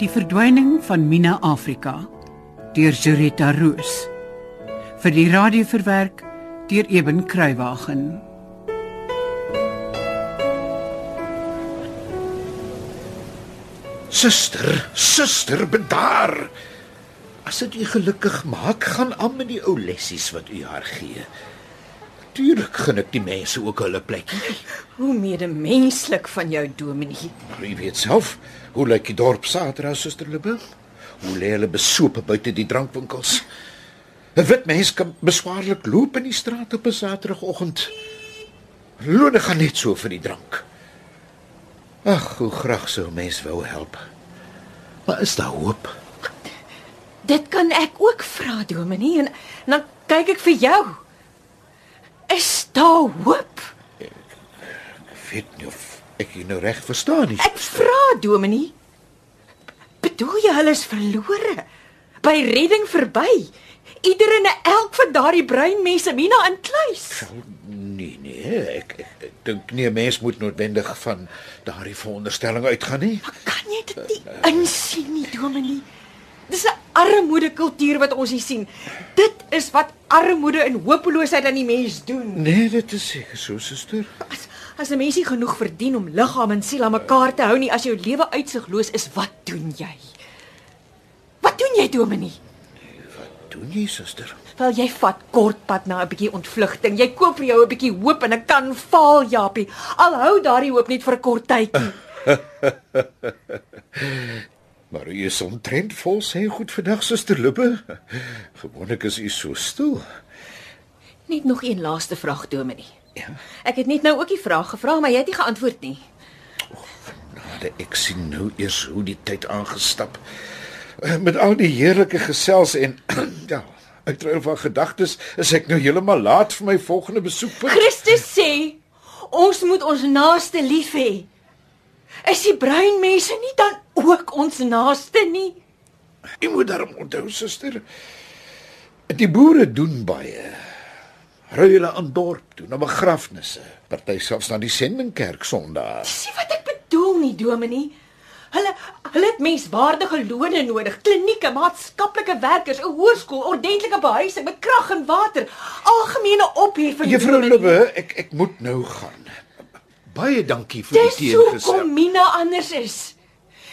Die verdwyning van Mina Afrika deur Juretta Roos vir die radio verwerk deur Eben Kruiwagen. Suster, suster, bedaar. As dit u gelukkig maak, gaan aan met die ou lessies wat u haar gee. Natuurlik gun ek die mense ook hulle plekkie. Hoe medemenslik van jou, Dominee. Maar u weet self, hoe lyk die dorp Saterdag, suster Libbe? Hoe lê hulle besope buite die drankwinkels? 'n Wit mens kan beswaarlik loop in die straat op 'n Saterdagoggend. Loone gaan net so vir die drank. Ag, hoe graag sou mens wou help. Maar is daar hoop? Dit kan ek ook vra, Dominee, en dan kyk ek vir jou. Daar hoop? Ek weet nie of ek jou nou reg verstaan nie. Ek vra, Dominee. Bedoel jy hulle is verlore? By redding verby. Ieder en elk van daardie breinmense Mina in kluis. Nee nee, ek ek, ek dink nie 'n mens moet noodwendig van daardie veronderstelling uitgaan nie. Maar kan jy dit nie insien nie, Dominee? Dis 'n armoede kultuur wat ons hier sien. Dit is wat armoede en hopeloosheid aan die mens doen. Nee, dit is seker so, suster. As as 'n mens nie genoeg verdien om liggaam en siel aan mekaar te hou nie, as jou lewe uitsigloos is, wat doen jy? Wat doen jy, Dominee? Wat doen jy, suster? Wel jy vat kortpad na 'n bietjie ontvlugting. Jy koop vir jou 'n bietjie hoop en 'n kan faal, Japie. Al hou daardie hoop net vir 'n kort tydjie. Maar u is omtrent vol sê goed vandag, suster Lubbe. Gewoonlik is u so stil. Net nog een laaste vraag, Dominee. Ja. Ek het net nou ook die vraag gevra, maar jy het nie geantwoord nie. Nade ek sien nou eers hoe die tyd aangestap. Eh, Met al die heerlike gesels en ja, uitruil van gedagtes is ek nou heeltemal laat vir my volgende besoekpunt. Christus sê ons moet ons naaste lief hê. Is die bruin mense nie dan ook ons naaste nie? Jy moet daarom onthou, suster. Die boere doen baie. Ry hulle aan dorp toe na begrafnisse, party selfs na die sendingkerk Sondag. Sien wat ek bedoel nie, Dominee. Hulle hulle het menswaardige lone nodig, klinieke, maatskaplike werkers, 'n hoërskool, ordentlike behuising met krag en water, algemene opheffing. Juffrou Dominee. Lubbe, ek ek moet nou gaan. Baie dankie vir Dis die hoekom teengestel. Mina anders is.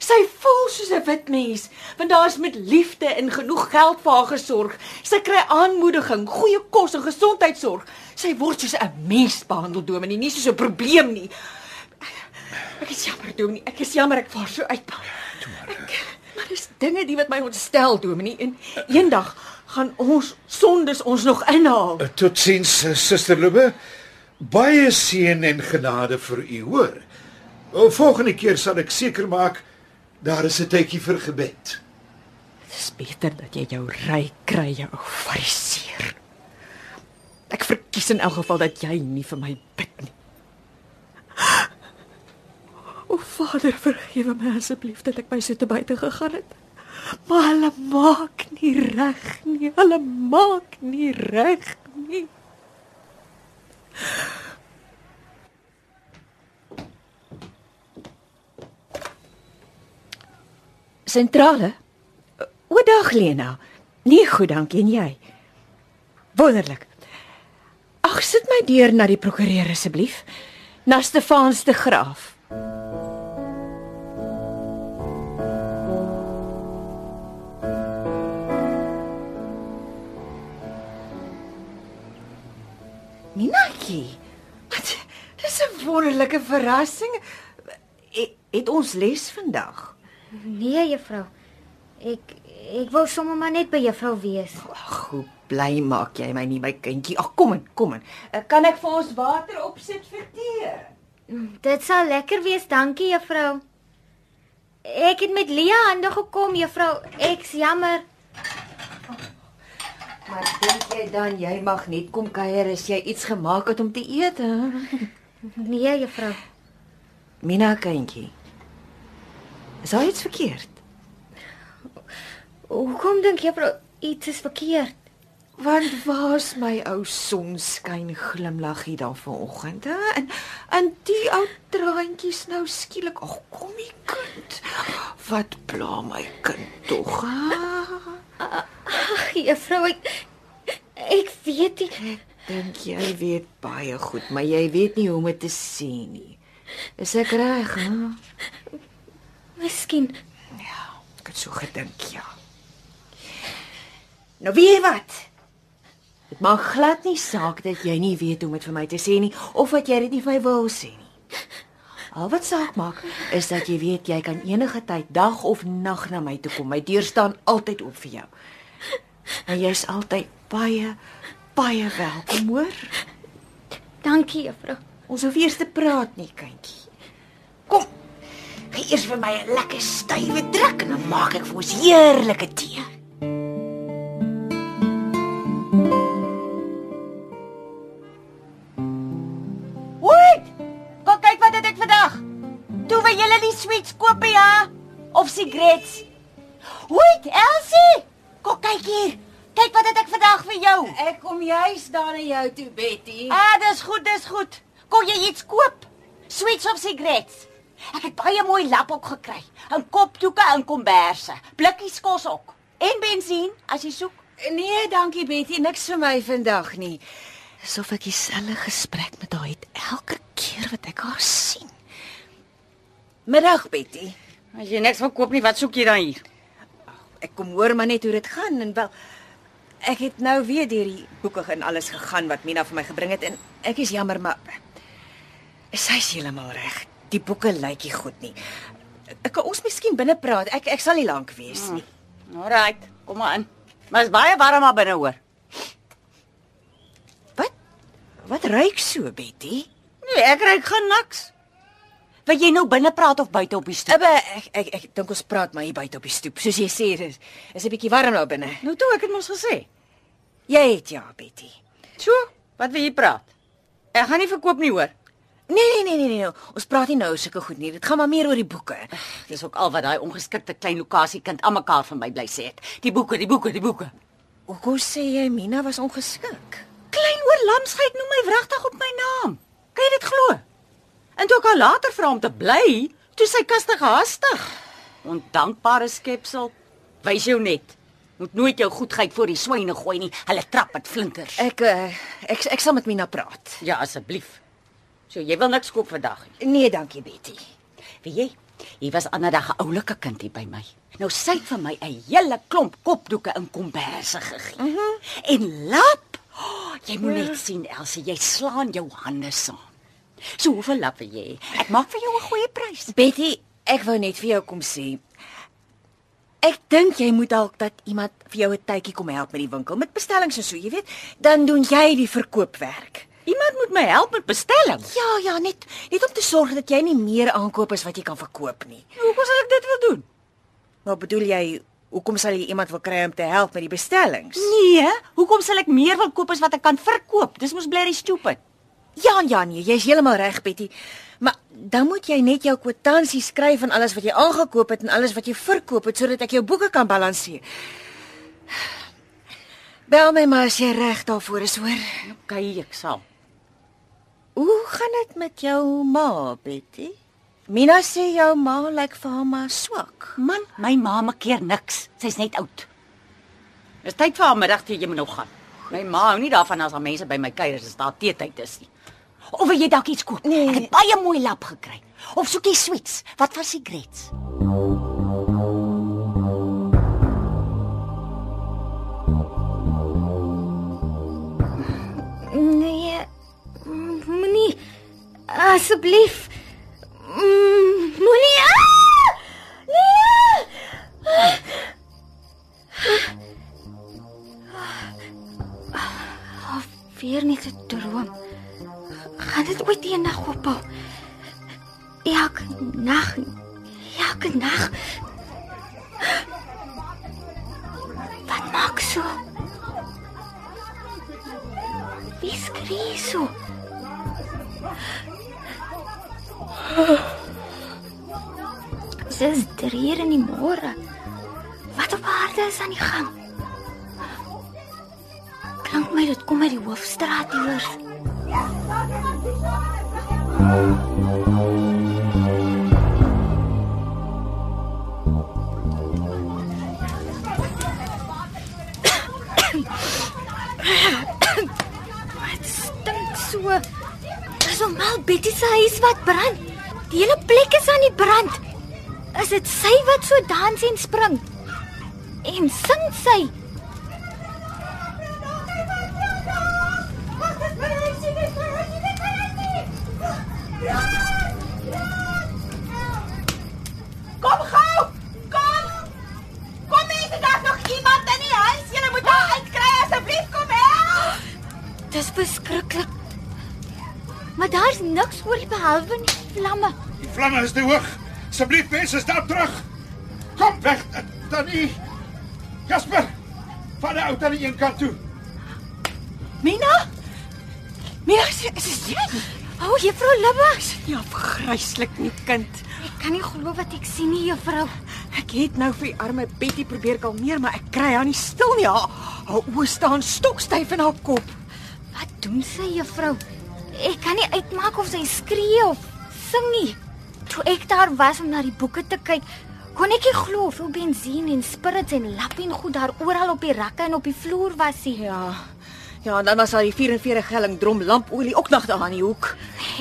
Sy voel soos 'n wit mens, want daar's met liefde en genoeg geld vir haar gesorg. Sy kry aanmoediging, goeie kos en gesondheidsorg. Sy word soos 'n mens behandel, Dominee, nie soos 'n probleem nie. Ek is jammer, Dominee. Ek is jammer ek vaar so uit. Ek, maar dis dinge die wat my ontstel, Dominee, en eendag gaan ons sondes ons nog inhaal. Totsiens, eh, suster Lubbe. Baie seën en genade vir u, hoor. O, Volgende keer sal ek seker maak daar is 'n tydjie vir gebed. Dis beter dat jy jou ry kry, jou ou fariseer. Ek verkies in elk geval dat jy nie vir my bid nie. O Vader, vergewe my asseblief dat ek my so te buite gegaan het. Maar hulle maak nie reg nie. Hulle maak nie reg nie. Sentrale? O, dag Lena. Nee, goed, dankie en jy. Wonderlik. Ag, sit my deur na die prokureur asseblief. Na Stefans de Graaf. Minaki. Wat? Dis 'n wonderlike verrassing. Het, het ons les vandag? Nee, juffrou. Ek ek wou sommer maar net by juffrou wees. Ag, hoe bly maak jy my nie, my kindjie. Ag, kom in, kom in. Eh, Kan ek vir ons water opsit vir tee? Dit sal lekker wees, dankie juffrou. Ek het met Lia hande gekom, juffrou. Ek's jammer. Maar dink jy dan jy mag net kom kuier as jy iets gemaak het om te eet? Hè? Nee, juffrou. Mina kindjie. Is daar iets verkeerd? Hoekom dink juffrou iets is verkeerd? Want waar's my ou sonskyn glimlaggie dan vanoggend, hè? En en die ou traantjies nou skielik. Ag, kom hier kind. Wat pla my kind tog? Ag, juffrou, ek ek weet nie. Dink jy weet baie goed, maar jy weet nie hoe om dit te sê nie. Is ek reg, hè? Miskien Ja, ek het so gedink, ja. Nou weet jy wat? Dit maak glad nie saak dat jy nie weet hoe om dit vir my te sê nie of wat jy dit nie vir my wil sê nie. Al wat saak maak is dat jy weet jy kan enige tyd dag of nag na my toe kom. My deur staan altyd oop vir jou. En jy's altyd baie baie welkom, hoor? dankie juffrou. Ons hoef eers te praat nie, kindjie. Kom. Gee eers vir my 'n lekker stywe druk en dan maak ek vir ons heerlike tee. Wat? Kom kyk wat het ek vandag. Toe wil julle die sweets koop ja of sigarette? Wat, Elsie? Kom kyk hier. Kyk wat het ek vandag vir jou. Ek kom juis daar na jou toe, Betty. Ah, dis goed, dis goed. Kom jy iets koop? Sweets of cigarettes? Ek het baie mooi lap ook gekry. 'n Kopdoeke en komberse. Blikkies kos ook. En bensien as jy soek. Nee, dankie Betty, niks vir my vandag nie. Asof ek dieselfde gesprek met haar het elke keer wat ek haar sien. Middag Betty. As jy niks wil koop nie, wat soek jy dan hier? Ek kom hoor maar net hoe dit gaan en wel ek het nou weer deur die boeke en alles gegaan wat Mina vir my gebring het en ek is jammer maar sy's heeltemal reg. Die boeke lyk nie goed nie. Ek kan ons miskien binne praat. Ek ek sal nie lank wees nie. Alraight, kom maar in. Maar is baie warm maar binne hoor. Wat? Wat ruik so, Betty? Nee, ek ry gaan niks. Wil jy nou binne praat of buite op die stoep? Ebbe, ek ek ek dink ons praat maar hier buite op die stoep. Soos jy sê, dis is 'n bietjie warm nou binne. Nou toe, ek het mos gesê. Jy het ja, Betty. So, wat wil jy praat? Ek gaan nie verkoop nie hoor. Nee nee nee nee nee. Ons praat nie nou sulke goed nie. Dit gaan maar meer oor die boeke. Dis ook al wat daai ongeskikte klein lokasie kind aan mekaar van my bly sê het. Die boeke, die boeke, die boeke. Hoekom sê jy Mina was ongeskik? Klein oor lamsheid noem my wragtig op my naam. Kan jy dit glo? En toe ek haar later vra om te bly, toe sy kastig haastig. Ondankbare skepsel. Wys jou net. Moet nooit jou goedheid voor die swyne gooi nie. Hulle trap met flinkers. Ek uh, ek ek sal met Mina praat. Ja, asseblief. So jy wil niks koop vandag nie. Nee, dankie Betty. Weet jy? Hier was ander dag 'n oulike kind hier by my. Nou sy het vir my 'n hele klomp kopdoeke in komberse gegee. Mm -hmm. En lap. Oh, jy moet net sien Elsie, jy slaan jou hande saam. So hoeveel lap wil jy? Ek maak vir jou 'n goeie prys. Betty, ek wou net vir jou kom sê. Ek dink jy moet dalk dat iemand vir jou 'n tydjie kom help met die winkel met bestellings en so, jy weet, dan doen jy die verkoopwerk. Iemand moet my help met bestellings. Ja, ja, net net om te sorg dat jy nie meer aankoop as wat jy kan verkoop nie. Hoekom sal ek dit wil doen? Maar bedoel jy, hoekom sal jy iemand wil kry om te help met die bestellings? Nee, hoekom sal ek meer wil koop as wat ek kan verkoop? Dis mos blerry stupid. Ja, ja, nee, jy's heeltemal reg, Betty. Maar dan moet jy net jou kwitansie skryf van alles wat jy aangekoop het en alles wat jy verkoop het sodat ek jou boeke kan balanseer. Bel my maar as jy reg daarvoor is, hoor. OK, ek sal. Hoe gaan dit met jou ma, Betty? Mina sê jou ma lyk vir haar maar swak. Man, my ma maak keer niks. Sy's net oud. Dis tyd vir haar middagtee, jy moet nou gaan. My ma hou nie daarvan as daar mense by my kuier as daar teetyd is nie. Of wil jy dalk iets koop? Nee. Ek het baie mooi lap gekry. Of soek jy sweets? Wat van sigarette? Asseblief. Mm, Moenie. Ah! Nee! Ah, Weer net 'n droom. Gaan dit ooit eendag ophou? Elke nag. Elke nag. Wat maak so? Wie skree so? Dis drie in die môre. Wat op aarde is aan die gang? dit kom uit die hoofstraat iewers. Wat stink so? Dis almal Betty se huis wat brand. Die hele plek is aan die brand. Is dit sy wat so dans en spring? En sing sy? Kom gou! Kom! Kom mense, daar's nog iemand in die huis. Julle moet haar uitkry asseblief. Kom help! Dis verskriklik. Maar daar's niks oor behalwe die vlamme. Die vlamme is te hoog. Asseblief mense, stap terug. Kom weg, Tannie. Jasper, vat die ou tannie een kant toe. Mina? Mina, is, is dit jy? O, oh, juffrou Libba, Ja, gryslik nie kind. ek kan nie glo wat ek sien nie, juffrou. Ek het nou vir die arme Betty probeer kalmeer, maar ek kry haar nie stil nie. Haar, haar oë staan stokstyf in haar kop. Wat doen sy, juffrou? Ek kan nie uitmaak of sy skree of sing nie. Toe ek daar was om na die boeke te kyk, kon ek nie glo hoeveel bensien en spirits en lap en goed daar oral op die rakke en op die vloer was nie. Ja. Ja, en dan was daar die 44 gelling drom lampolie ook nog daar aan die hoek.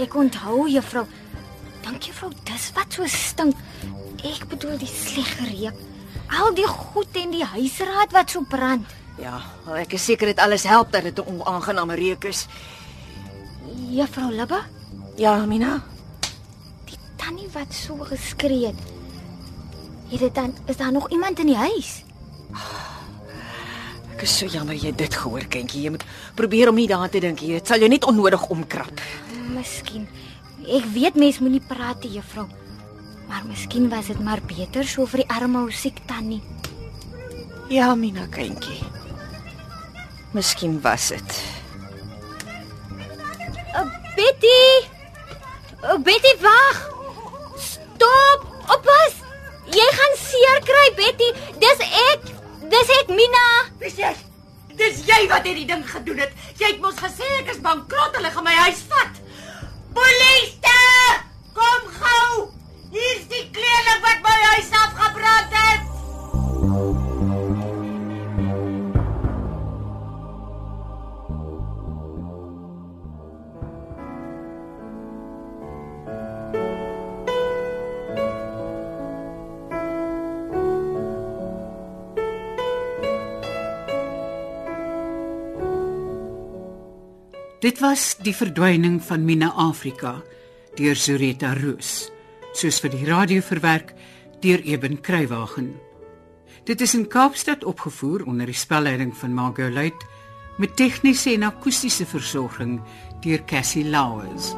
Ek onthou, juffrou. Dankie, juffrou, dis wat so stink. Ek bedoel die slegte reuk. Al die goed en die huisraad wat so brand. Ja, ek is seker dit alles help dat dit 'n onaangename reuk is. Juffrou Libba, Ja, Mina. die tannie wat so geskree het. Het dit dan is daar nog iemand in die huis? Ek is so jammer jy het dit gehoor, kindjie. Jy moet probeer om nie daaraan te dink hier. Dit sal jou net onnodig omkrap. Miskien. Ek weet mens moenie praat, nie, juffrou. Maar miskien was dit maar beter so vir die arme ou siek tannie. Ja, Mina, kindjie. Miskien was dit. Uh, Betty! Uh, Betty, wag! Stop! Oppas! Jy gaan seer kry, Betty. Dis ek. Dis ek, Mina. Dis jy. Dis jy wat hierdie ding gedoen het. Jy het mos gesê ek is bankrot, hulle gaan my huis vat. Polisie! Dit was die verdwyning van Mina Afrika deur Zureta Roos, soos vir die radio verwerk deur Eben Kruiwagen. Dit is in Kaapstad opgevoer onder die spelleiding van Margot Luit met tegniese en akoestiese versorging deur Cassie Lauers.